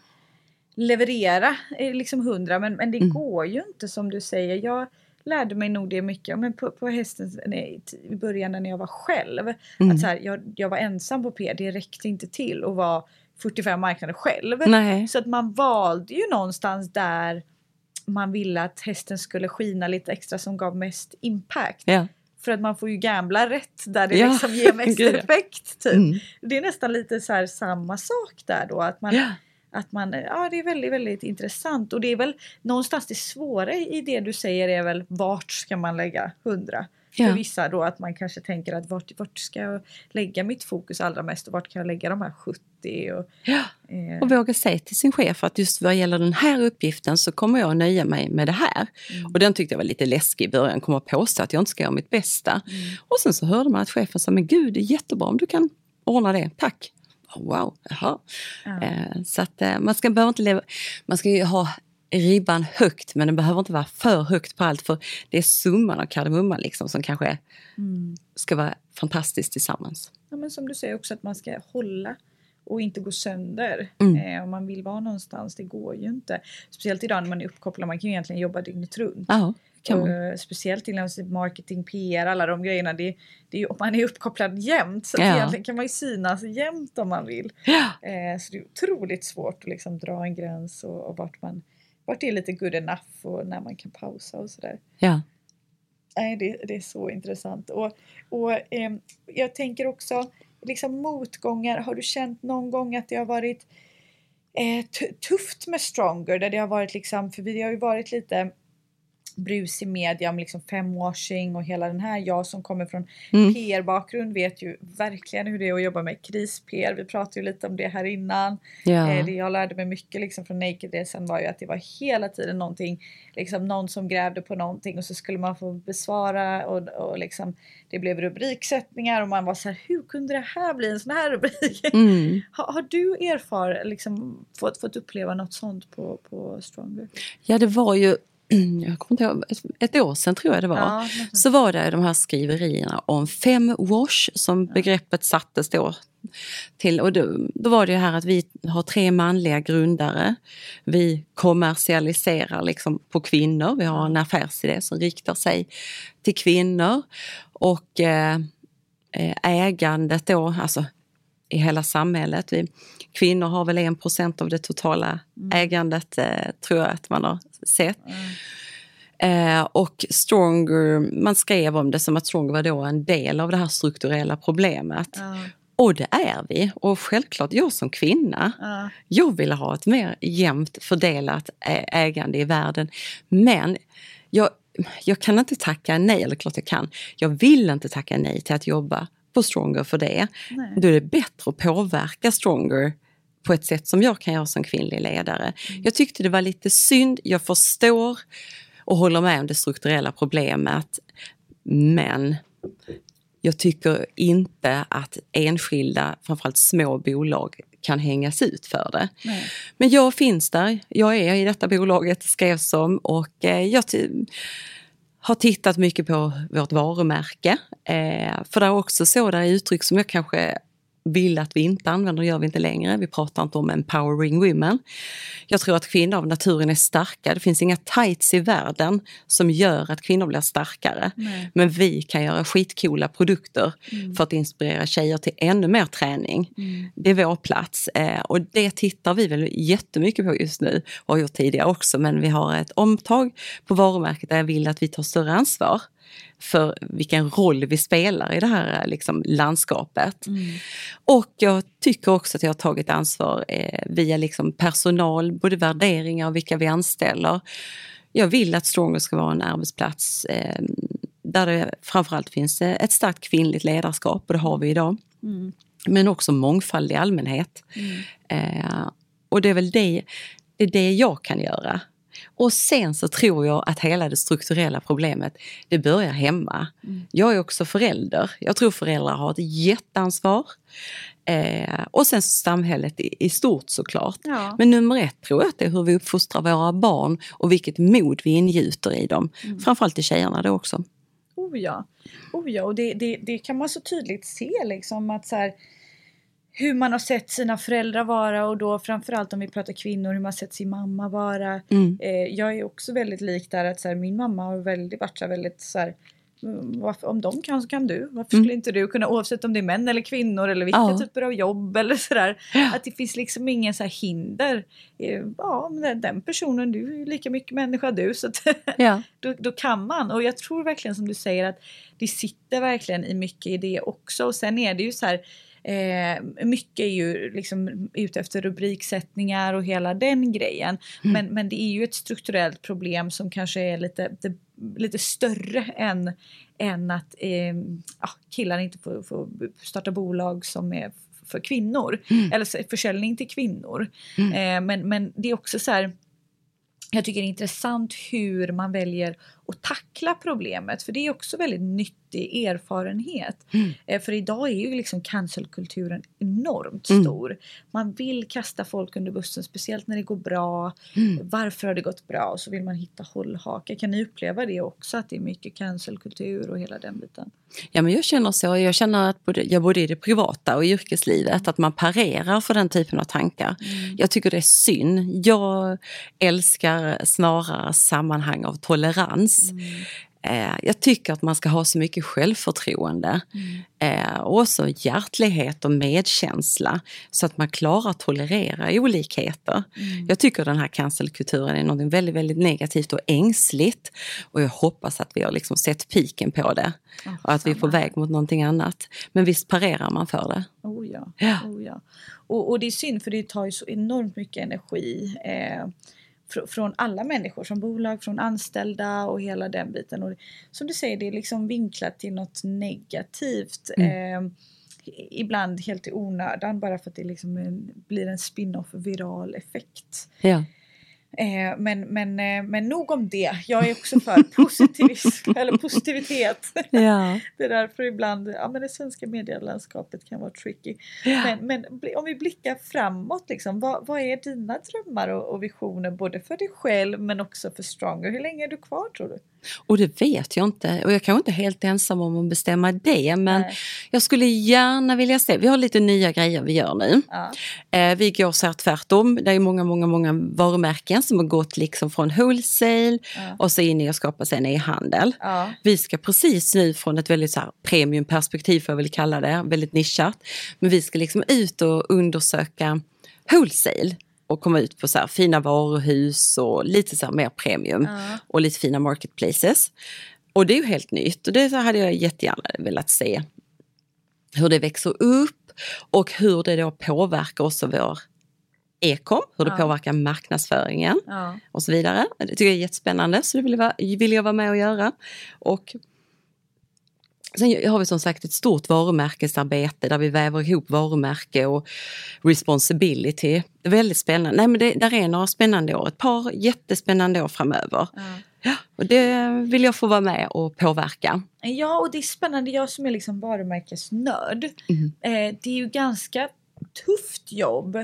leverera eh, liksom hundra men, men det Mm. går ju inte som du säger. Jag lärde mig nog det mycket men på, på hästen nej, i början när jag var själv. Mm. Att så här, jag, jag var ensam på P, det räckte inte till att vara 45 marknader själv. Nej. Så att man valde ju någonstans där man ville att hästen skulle skina lite extra som gav mest impact. Ja. För att man får ju gambla rätt där det Ja, liksom ger mest effekt. Typ. Mm. Det är nästan lite så samma sak där då. Att man, Ja. Att man, ja det är väldigt, väldigt intressant. Och det är väl någonstans det svåra i det du säger är väl vart ska man lägga 100? För Ja. vissa då att man kanske tänker att vart, vart ska jag lägga mitt fokus allra mest och vart kan jag lägga de här 70? Och, Ja. eh, Och våga säga till sin chef att just vad gäller den här uppgiften så kommer jag nöja mig med det här. Mm. Och den tyckte jag var lite läskig i början, komma och påstå att jag inte ska göra mitt bästa. Mm. Och sen så hörde man att chefen sa, men gud det är jättebra om du kan ordna det, tack. Wow, jaha. Ja. Eh, så att eh, man ska, behöver inte leva, man ska ju ha ribban högt men den behöver inte vara för högt på allt för det är summan av kardemumman liksom som kanske Mm. ska vara fantastiskt tillsammans. Ja, men som du säger också att man ska hålla och inte gå sönder. Mm. Eh, om man vill vara någonstans, det går ju inte. Speciellt idag när man är uppkopplad, man kan ju egentligen jobba dygnet runt. Ja, kan. Eh, speciellt inom marketing, PR, alla de grejerna. Det, det är man är uppkopplad jämt. Så Ja. egentligen kan man ju synas jämt om man vill. Ja. Eh, så det är otroligt svårt att liksom dra en gräns och, och vart man vart det är lite good enough och när man kan pausa och sådär. Ja. Nej, det, det är så intressant. Och, och eh, jag tänker också, liksom motgångar, har du känt någon gång att det har varit eh, tufft med Stronger? Där det har varit liksom, för vi har ju varit lite brus i media om liksom femwashing och hela den här. Jag som kommer från mm. PR-bakgrund vet ju verkligen hur det är att jobba med kris-PR. Vi pratade ju lite om det här innan. Ja. Eh, det jag lärde mig mycket liksom från Naked-resan var ju att det var hela tiden någonting, liksom någon som grävde på någonting och så skulle man få besvara och, och liksom det blev rubriksättningar och man var så här, hur kunde det här bli en sån här rubrik? Mm. har, har, du erfar, liksom, fått, fått uppleva något sånt på, på Stronger? Ja, det var ju jag kommer inte ihåg, ett år sedan tror jag det var, ja. så var det de här skriverierna om femwash som ja. begreppet sattes då till. Och då, då, var det här att vi har tre manliga grundare. Vi kommersialiserar liksom på kvinnor. Vi har en affärsidé som riktar sig till kvinnor. Och eh, eh ägandet då, alltså i hela samhället. Vi, kvinnor har väl en procent av det totala mm. ägandet, eh, tror jag att man har sett. Mm. Eh, och Stronger, man skrev om det som att Stronger var då en del av det här strukturella problemet. Mm. Och det är vi. Och självklart, jag som kvinna, mm. jag vill ha ett mer jämnt fördelat ägande i världen. Men jag, jag kan inte tacka nej, eller klart jag kan. Jag vill inte tacka nej till att jobba på Stronger för det. Nej. Då är det bättre att påverka Stronger på ett sätt som jag kan göra som kvinnlig ledare. Mm. Jag tyckte det var lite synd, jag förstår och håller med om det strukturella problemet. Men jag tycker inte att enskilda, framförallt små bolag, kan hängas ut för det. Nej. Men jag finns där, jag är i detta bolaget, skrevs som och eh, jag har tittat mycket på vårt varumärke. Eh, för det är också sådana uttryck som jag kanske vill att vi inte använder gör vi inte längre. Vi pratar inte om empowering women. Jag tror att kvinnor av naturen är starka. Det finns inga tights i världen som gör att kvinnor blir starkare. Nej. Men vi kan göra skitcoola produkter mm. för att inspirera tjejer till ännu mer träning. Mm. Det är vår plats eh, och det tittar vi väl jättemycket på just nu och har gjort tidigare också. Men vi har ett omtag på varumärket där jag vill att vi tar större ansvar för vilken roll vi spelar i det här liksom, landskapet. Mm. Och jag tycker också att jag har tagit ansvar eh, via liksom, personal, både värderingar och vilka vi anställer. Jag vill att Stronger ska vara en arbetsplats eh, där det framförallt finns eh, ett starkt kvinnligt ledarskap och det har vi idag. Mm. Men också mångfald i allmänhet. Mm. Eh, och det är väl det, det, är det jag kan göra. Och sen så tror jag att hela det strukturella problemet, det börjar hemma. Mm. Jag är också förälder. Jag tror föräldrar har ett jätteansvar. Eh, och sen samhället i, i stort såklart. Ja. Men nummer ett tror jag att det är hur vi uppfostrar våra barn och vilket mod vi ingjuter i dem. Mm. Framförallt i tjejerna då också. Oh ja, oh ja. och det, det, det kan man så tydligt se liksom att så här, hur man har sett sina föräldrar vara och då framförallt om vi pratar kvinnor hur man har sett sin mamma vara. Mm. Eh, jag är också väldigt lik där att så här, min mamma har väldigt, varit så här, väldigt så här, mm, varför, om de kan så kan du. Varför mm. skulle inte du kunna oavsett om det är män eller kvinnor eller vilka ja. typer av jobb eller sådär. Ja. Att det finns liksom ingen så hinder. Eh, ja, men den personen, du är lika mycket människa du. Så att, ja. då, då kan man. Och jag tror verkligen som du säger att det sitter verkligen i mycket i det också. Och sen är det ju så här Eh, mycket är ju liksom ute efter rubriksättningar och hela den grejen. Mm. Men, men det är ju ett strukturellt problem som kanske är lite, det, lite större än, än att eh, killar inte får, får starta bolag som är för kvinnor. Mm. Eller försäljning till kvinnor. Mm. Eh, men, men det är också så här jag tycker det är intressant hur man väljer att tackla problemet för det är också väldigt nyttig erfarenhet. Mm. Eh, för idag är ju liksom cancelkulturen enormt mm. stor. Mm. Man vill kasta folk under bussen, speciellt när det går bra. Mm. Varför har det gått bra? Och så vill man hitta hållhakar. Kan ni uppleva det också, att det är mycket cancelkultur och hela den biten? Ja, men jag känner så. Jag känner att både, jag både i det privata och i yrkeslivet att man parerar för den typen av tankar. Mm. Jag tycker det är synd. Jag älskar snarare sammanhang av tolerans. Mm. Eh, jag tycker att man ska ha så mycket självförtroende eh, och också hjärtlighet och medkänsla så att man klarar att tolerera olikheter. Jag tycker den här cancelkulturen är något väldigt, väldigt negativt och ängsligt och jag hoppas att vi har liksom sett piken på det och att vi är på väg mot någonting annat. Men visst parerar man för det. Oh ja. Ja. Oh ja. Och, och det är synd för det tar ju så enormt mycket energi eh, fr- från alla människor, från bolag, från anställda och hela den biten. Och som du säger, det är liksom vinklat till något negativt. Eh, ibland helt i onödan bara för att det liksom en, blir en spin-off viral effekt. Ja. Eh, men, men, eh, men nog om det. Jag är också för positivism, eller positivitet. Ja. Det är därför ibland ja, men det svenska medielandskapet kan vara tricky. Men, men bli- om vi blickar framåt, liksom, vad, vad är dina drömmar och, och visioner både för dig själv men också för Stronger? Hur länge är du kvar tror du? Och det vet jag inte. Och jag kanske inte är helt ensam om att bestämma det. Men Nej. jag skulle gärna vilja se. Vi har lite nya grejer vi gör nu. Ja. Eh, vi går så här tvärtom. Det är många, många, många varumärken som har gått liksom från wholesale Ja. och så in i att skapa sig en e-handel. Ja. Vi ska precis nu från ett väldigt så här premiumperspektiv, får jag väl kalla det, väldigt nischat. Men vi ska liksom ut och undersöka wholesale och komma ut på så här fina varuhus och lite så här mer premium Ja. och lite fina marketplaces. Och det är ju helt nytt och det hade jag jättegärna velat se hur det växer upp och hur det då påverkar också vår e-com, hur det Ja. påverkar marknadsföringen Ja. och så vidare. Det tycker jag är jättespännande så det vill jag, vill jag vara med och göra. Och sen har vi som sagt ett stort varumärkesarbete där vi väver ihop varumärke och responsibility. Väldigt spännande. Nej, men det där är några spännande år, ett par jättespännande år framöver. Ja, och det vill jag få vara med och påverka. Ja, och det är spännande. Jag som är liksom varumärkesnörd. Mm. Eh, det är ju ganska tufft jobb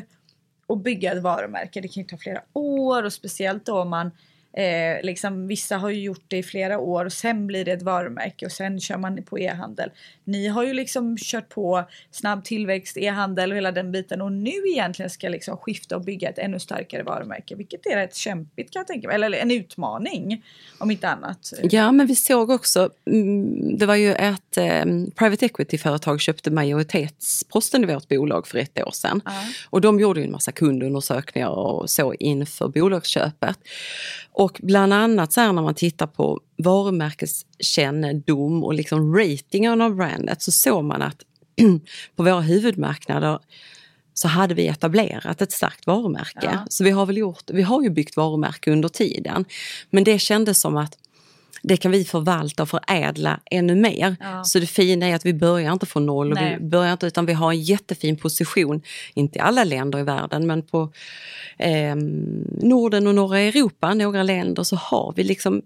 att bygga ett varumärke. Det kan ju ta flera år och speciellt då om man Eh, liksom, vissa har ju gjort det i flera år och sen blir det ett varumärke och sen kör man på e-handel. Ni har ju liksom kört på snabb tillväxt, e-handel och hela den biten och nu egentligen ska liksom skifta och bygga ett ännu starkare varumärke vilket är rätt kämpigt kan jag tänka mig, eller en utmaning om inte annat. Ja, men vi såg också, mm, det var ju ett eh, private equity-företag köpte majoritetsposten i vårt bolag för ett år sedan. Ja. Och de gjorde ju en massa kundundersökningar och så inför bolagsköpet. Och bland annat så här när man tittar på varumärkeskännedom och liksom ratingen av brandet så såg man att på våra huvudmarknader så hade vi etablerat ett starkt varumärke. Ja. Så vi har väl gjort, vi har ju byggt varumärke under tiden. Men det kändes som att det kan vi förvalta och förädla ännu mer. Ja. Så det fina är att vi börjar inte från noll, och Nej. vi börjar inte, utan vi har en jättefin position, inte i alla länder i världen, men på eh, Norden och norra Europa, några länder, så har vi liksom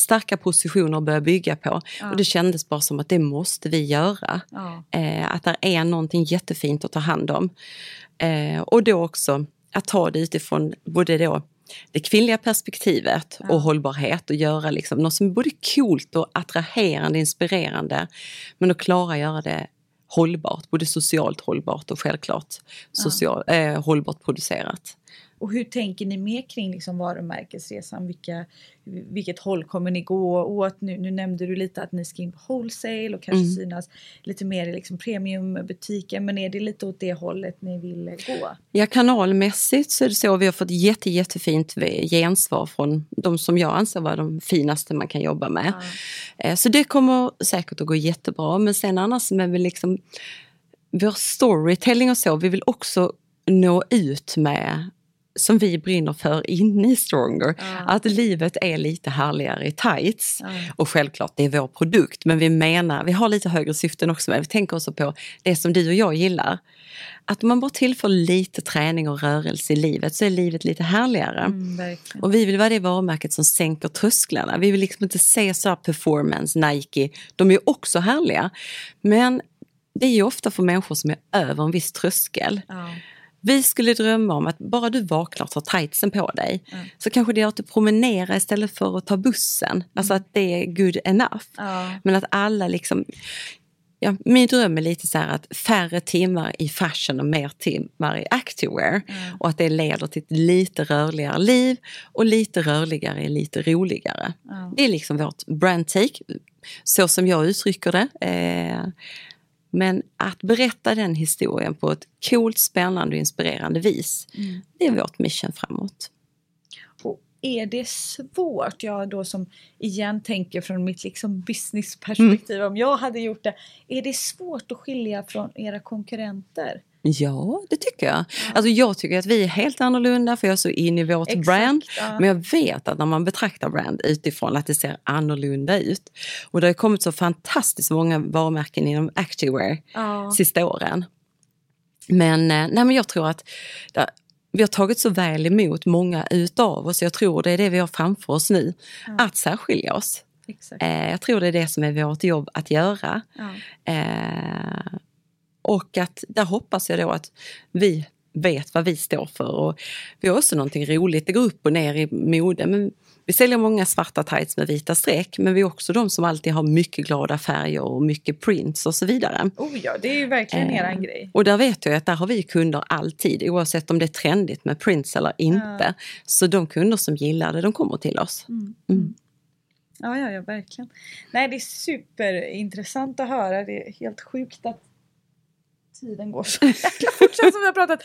starka positioner att börja bygga på. Ja. Och det kändes bara som att det måste vi göra. Ja. Eh, att det är någonting jättefint att ta hand om. Eh, och då också att ta det utifrån både då det kvinnliga perspektivet och hållbarhet och göra liksom något som är både coolt och attraherande, inspirerande men att klara göra det hållbart, både socialt hållbart och självklart social, eh, hållbart producerat. Och hur tänker ni mer kring liksom varumärkesresan? Vilka, vilket håll kommer ni gå åt? Nu, nu nämnde du lite att ni ska in på wholesale och kanske Mm. synas lite mer i liksom premiumbutiker. Men är det lite åt det hållet ni vill gå? Ja, kanalmässigt så är det så vi har fått jätte, jättefint gensvar från de som jag anser vara de finaste man kan jobba med. Eh, Så det kommer säkert att gå jättebra. Men sen annars med liksom vår storytelling och så, vi vill också nå ut med som vi brinner för inne i Stronger. Ja. Att livet är lite härligare i tights. Ja. Och självklart, det är vår produkt, men vi menar, vi har lite högre syften också med. Vi tänker också på det som du och jag gillar. Att man bara tillför lite träning och rörelse i livet så är livet lite härligare. Mm. Och vi vill vara det varumärket som sänker trösklarna. Vi vill liksom inte se så här performance, Nike, de är ju också härliga. Men det är ju ofta för människor som är över en viss tröskel. Ja. Vi skulle drömma om att bara du vaknar och tar tightsen på dig Mm. så kanske det är att du promenerar istället för att ta bussen. Alltså att det är good enough. Ja. Men att alla liksom... ja, min dröm är lite så här att färre timmar i fashion och mer timmar i activewear. Mm. Och att det leder till ett lite rörligare liv och lite rörligare är lite roligare. Det är liksom vårt brand take, så som jag uttrycker det. Eh, men att berätta den historien på ett coolt, spännande och inspirerande vis, Mm. det är vårt mission framåt. Och är det svårt, jag då som igen tänker från mitt liksom businessperspektiv, om jag hade gjort det, är det svårt att skilja från era konkurrenter? Ja, det tycker jag. Alltså jag tycker att vi är helt annorlunda för jag är så in i vårt Exakt, brand. ja. Men jag vet att när man betraktar brand utifrån att det ser annorlunda ut. Och det har kommit så fantastiskt många varumärken inom activewear Ja. sista åren. Men, eh, nej, men jag tror att det, vi har tagit så väl emot många utav oss. Jag tror det är det vi har framför oss nu. Att särskilja oss. Exakt. Eh, jag tror det är det som är vårt jobb att göra. Ja. Eh, och att där hoppas jag då att vi vet vad vi står för. Och vi har också någonting roligt, det går upp och ner i mode. Men vi säljer många svarta tights med vita streck men vi är också de som alltid har mycket glada färger och mycket prints och så vidare. Oh ja, det är ju verkligen Eh, eran grej. Och där vet jag att där har vi kunder alltid oavsett om det är trendigt med prints eller inte. Så de kunder som gillar det, de kommer till oss. Mm. Mm. Ja, ja, ja, verkligen. Nej, det är superintressant att höra. Det är helt sjukt att tiden går så jäkla fort. Känns som vi har pratat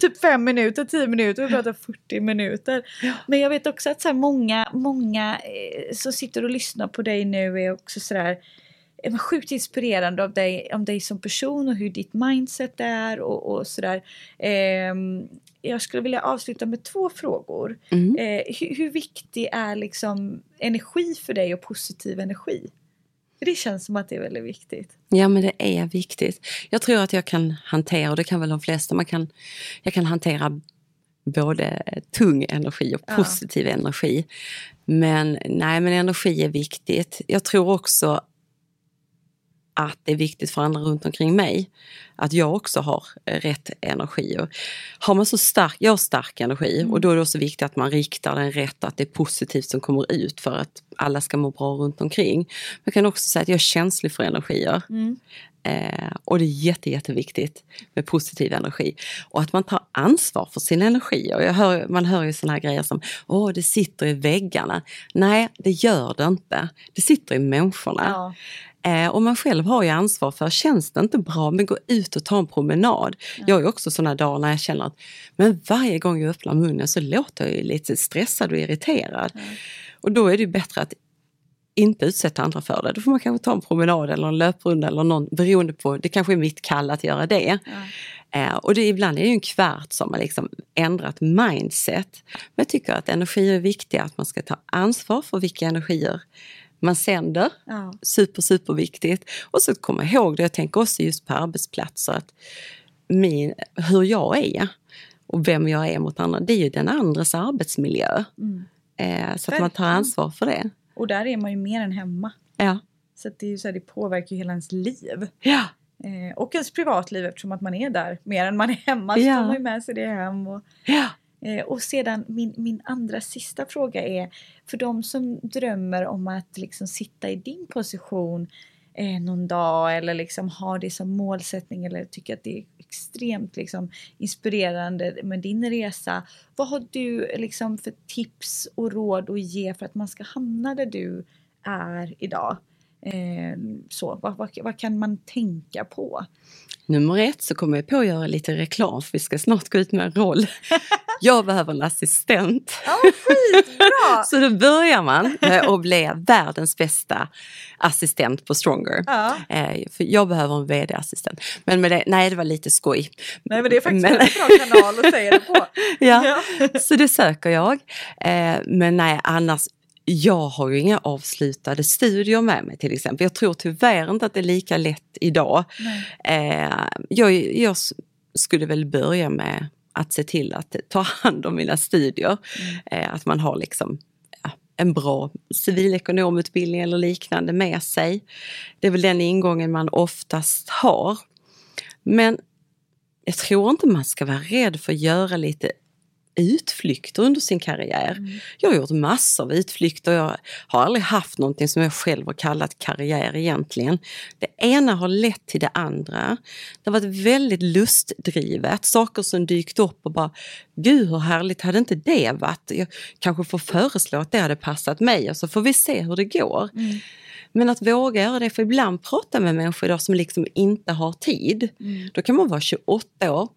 typ fem minuter, tio minuter vi har pratat 40 minuter. Men jag vet också att så många, många eh, som sitter och lyssnar på dig nu är också sådär eh, sjukt inspirerande av dig, om dig som person och hur ditt mindset är och, och sådär. Ehm, jag skulle vilja avsluta med två frågor. Mm. Eh, hur, hur viktig är liksom energi för dig och positiv energi? Det känns som att det är väldigt viktigt. Ja men det är viktigt. Jag tror att jag kan hantera, och det kan väl de flesta, man kan, jag kan hantera både tung energi och Ja. positiv energi. Men nej, men energi är viktigt. Jag tror också att det är viktigt för andra runt omkring mig att jag också har eh, rätt energi. Och har man så stark, jag har stark energi och då är det också viktigt att man riktar den rätt, att det är positivt som kommer ut för att alla ska må bra runt omkring. Jag kan också säga att jag är känslig för energier. Eh, och det är jätte, jätteviktigt med positiv energi. Och att man tar ansvar för sin energi. Och jag hör, man hör ju såna här grejer som åh, det sitter i väggarna. Nej, det gör det inte. Det sitter i människorna. Ja. Eh, och man själv har ju ansvar för, känns det inte bra, men gå ut och ta en promenad. Jag har ju också såna dagar när jag känner att men varje gång jag öppnar munnen så låter jag lite stressad och irriterad. Och då är det bättre att inte utsätta andra för det. Då får man kanske ta en promenad eller en löprunda eller någon, beroende på, det kanske är mitt kall att göra det. Eh, och det, ibland är det en kvart som har liksom ändrat mindset. Men jag tycker att energier är viktiga, att man ska ta ansvar för vilka energier man sänder. Ja. Super, super viktigt. Och så komma ihåg det, jag tänker också just på arbetsplatser, att min, hur jag är och vem jag är mot andra, det är ju den andres arbetsmiljö. Mm. Eh, så att man tar Verkligen. ansvar för det. Och där är man ju mer än hemma. Ja. Så det, är ju så här, det påverkar ju hela ens liv. Ja. Eh, och ens privatliv eftersom att man är där mer än man är hemma. Så Ja. tar man ju med sig det hem. Och, ja. Eh, och sedan min, min andra sista fråga är för de som drömmer om att liksom sitta i din position eh, någon dag eller liksom har det som målsättning eller tycker att det är extremt liksom, inspirerande med din resa. Vad har du liksom för tips och råd att ge för att man ska hamna där du är idag? Eh, så, vad, vad, vad kan man tänka på? Nummer ett så kommer jag på att göra lite reklam för vi ska snart gå ut med en roll. Jag behöver en assistent. Ja, skitbra! Så då börjar man med att bli världens bästa assistent på Stronger. ja. Eh, för jag behöver en vd-assistent. Men med det, nej, det var lite skoj. Nej men det är faktiskt Men- en bra kanal att säga det på. Ja, så det söker jag. Eh, men nej, annars, jag har ju inga avslutade studier med mig till exempel. Jag tror tyvärr inte att det är lika lätt idag. Eh, jag, jag skulle väl börja med att se till att ta hand om mina studier. Eh, att man har liksom ja, en bra civilekonomutbildning eller liknande med sig. Det är väl den ingången man oftast har. Men jag tror inte man ska vara rädd för att göra lite utflykter under sin karriär. Mm. Jag har gjort massor av utflykter. Jag har aldrig haft någonting som jag själv har kallat karriär egentligen. Det ena har lett till det andra. Det har varit väldigt lustdrivet. Saker som dykt upp och bara, gud hur härligt hade inte det varit? Jag kanske får föreslå att det hade passat mig och så får vi se hur det går. Mm. Men att våga göra det, för ibland prata med människor idag som liksom inte har tid. Mm. Då kan man vara 28 år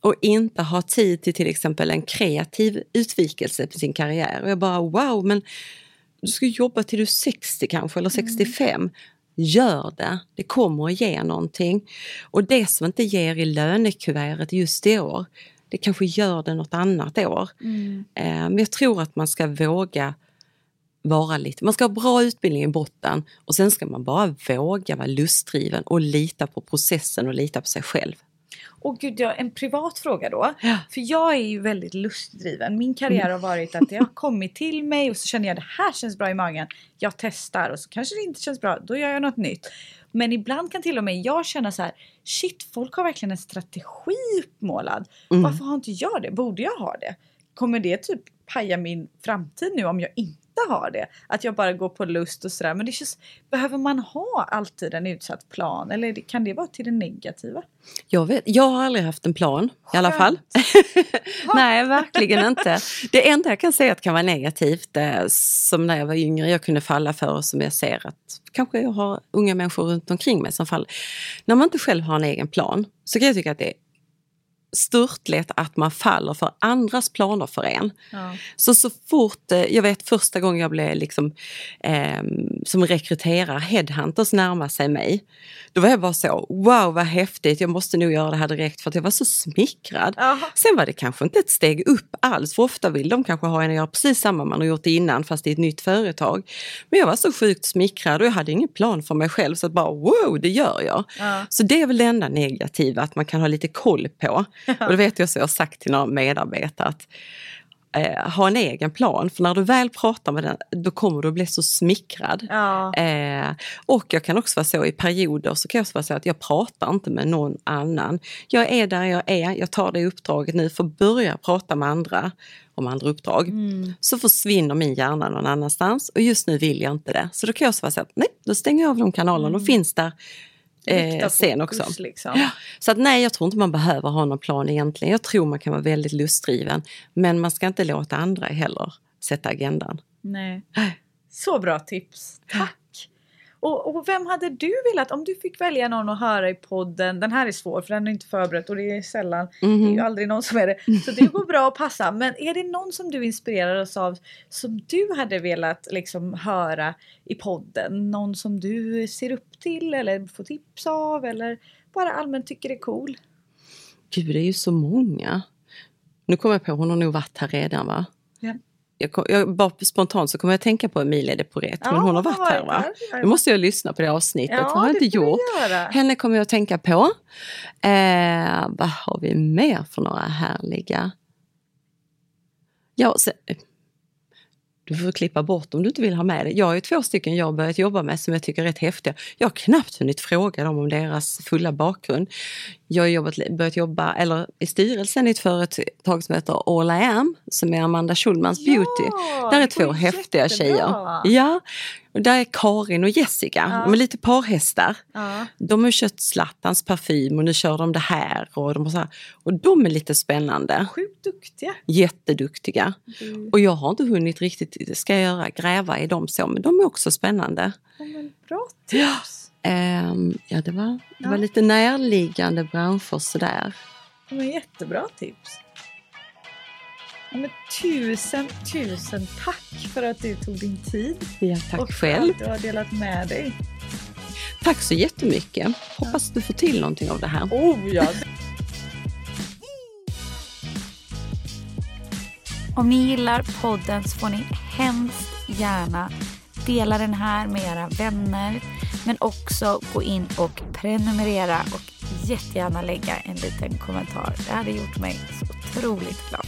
och inte ha tid till till exempel en kreativ utvikelse på sin karriär. Och jag bara wow, men du ska jobba till du är 60 kanske eller 65. Gör det, det kommer att ge någonting. Och det som inte ger i lönekuvertet just i år, det kanske gör det något annat år. Mm. Eh, Men jag tror att man ska våga vara lite, man ska ha bra utbildning i botten och sen ska man bara våga vara lustdriven och lita på processen och lita på sig själv. Och gud, ja, en privat fråga då. Ja. För jag är ju väldigt lustdriven. Min karriär har varit att det har kommit till mig och så känner jag det här känns bra i magen. Jag testar och så kanske det inte känns bra. Då gör jag något nytt. Men ibland kan till och med jag känna så här. Shit, folk har verkligen en strategi uppmålad. Mm. Varför har inte jag det? Borde jag ha det? Kommer det typ paja min framtid nu om jag inte har det? Att jag bara går på lust och sådär. Men det känns, behöver man ha alltid en utsatt plan? Eller kan det vara till det negativa? Jag, vet, jag har aldrig haft en plan i alla fall. Nej, verkligen inte. Det enda jag kan säga att kan vara negativt, eh, som när jag var yngre jag kunde falla för och som jag ser att kanske jag har unga människor runt omkring mig som faller. När man inte själv har en egen plan så kan jag tycka att det är störtlätt att man faller för andras planer för en. Ja. Så så fort, eh, jag vet första gången jag blev liksom, eh, som rekryterare, headhunters närmade sig mig. Då var jag bara så, wow vad häftigt, jag måste nog göra det här direkt för att jag var så smickrad. Jaha. Sen var det kanske inte ett steg upp alls, för ofta vill de kanske ha en att göra precis samma man har gjort innan fast i ett nytt företag. Men jag var så sjukt smickrad och jag hade ingen plan för mig själv så att bara wow, det gör jag. Ja. Så det är väl det enda negativa, att man kan ha lite koll på. Och det vet jag så jag har sagt till några medarbetare att eh, ha en egen plan, för när du väl pratar med den, då kommer du att bli så smickrad. Ja. Eh, och jag kan också vara så i perioder så kan jag också vara så att jag pratar inte med någon annan. Jag är där jag är, jag tar det uppdraget nu för börja prata med andra om andra uppdrag. Mm. Så försvinner min hjärna någon annanstans och just nu vill jag inte det. Så då kan jag också vara så att nej, då stänger jag av de kanalerna, de finns där eh, sen också. Liksom. Ja, så att nej, jag tror inte man behöver ha någon plan egentligen. Jag tror man kan vara väldigt lustdriven. Men man ska inte låta andra heller sätta agendan. Nej. Så bra tips. Tack! Och, och vem hade du velat, om du fick välja någon att höra i podden, den här är svår för den är inte förberett och det är sällan, det är ju Mhm. aldrig någon som är det, så det går bra att passa. Men är det någon som du inspirerades av som du hade velat liksom höra i podden? Någon som du ser upp till eller får tips av eller bara allmänt tycker är cool? Gud, det är ju så många. Nu kommer jag på, hon har nog varit här redan va? Ja. Jag, kom, jag, bara spontant så kommer jag tänka på Emilia de Porret, men hon har varit här va? Då måste jag lyssna på det avsnittet, ja, det har jag inte gjort. Henne kommer jag att tänka på. Eh, vad har vi mer för några härliga? Ja, så, du får klippa bort om du inte vill ha med det. Jag har ju två stycken jag har börjat jobba med som jag tycker är rätt häftiga. Jag har knappt hunnit fråga dem om deras fulla bakgrund. Jag har jobbat, börjat jobba eller, i styrelsen i ett företag som heter All I Am som är Amanda Schulmans Beauty. Ja, Där är två går häftiga tjejer. Ja, och där är Karin och Jessica. Ja. De är lite parhästar. Ja. De har köpt Zlatans parfym och nu kör de det här. Och de, här. och de är lite spännande. Sjukt duktiga. Jätteduktiga. Du, Och jag har inte hunnit riktigt, ska jag göra, gräva i dem så, men de är också spännande. ja, bra tips. Ehm, ja, det var, det var lite närliggande branscher sådär. Ja, men jättebra tips. Ja, men tusen, tusen tack för att du tog din tid. Ja, tack och för själv. att du har delat med dig. Tack så jättemycket. Hoppas du får till någonting av det här. Oh ja! Om ni gillar podden så får ni hemskt gärna dela den här med era vänner. Men också gå in och prenumerera och jättegärna lägga en liten kommentar. Det hade gjort mig så otroligt glad.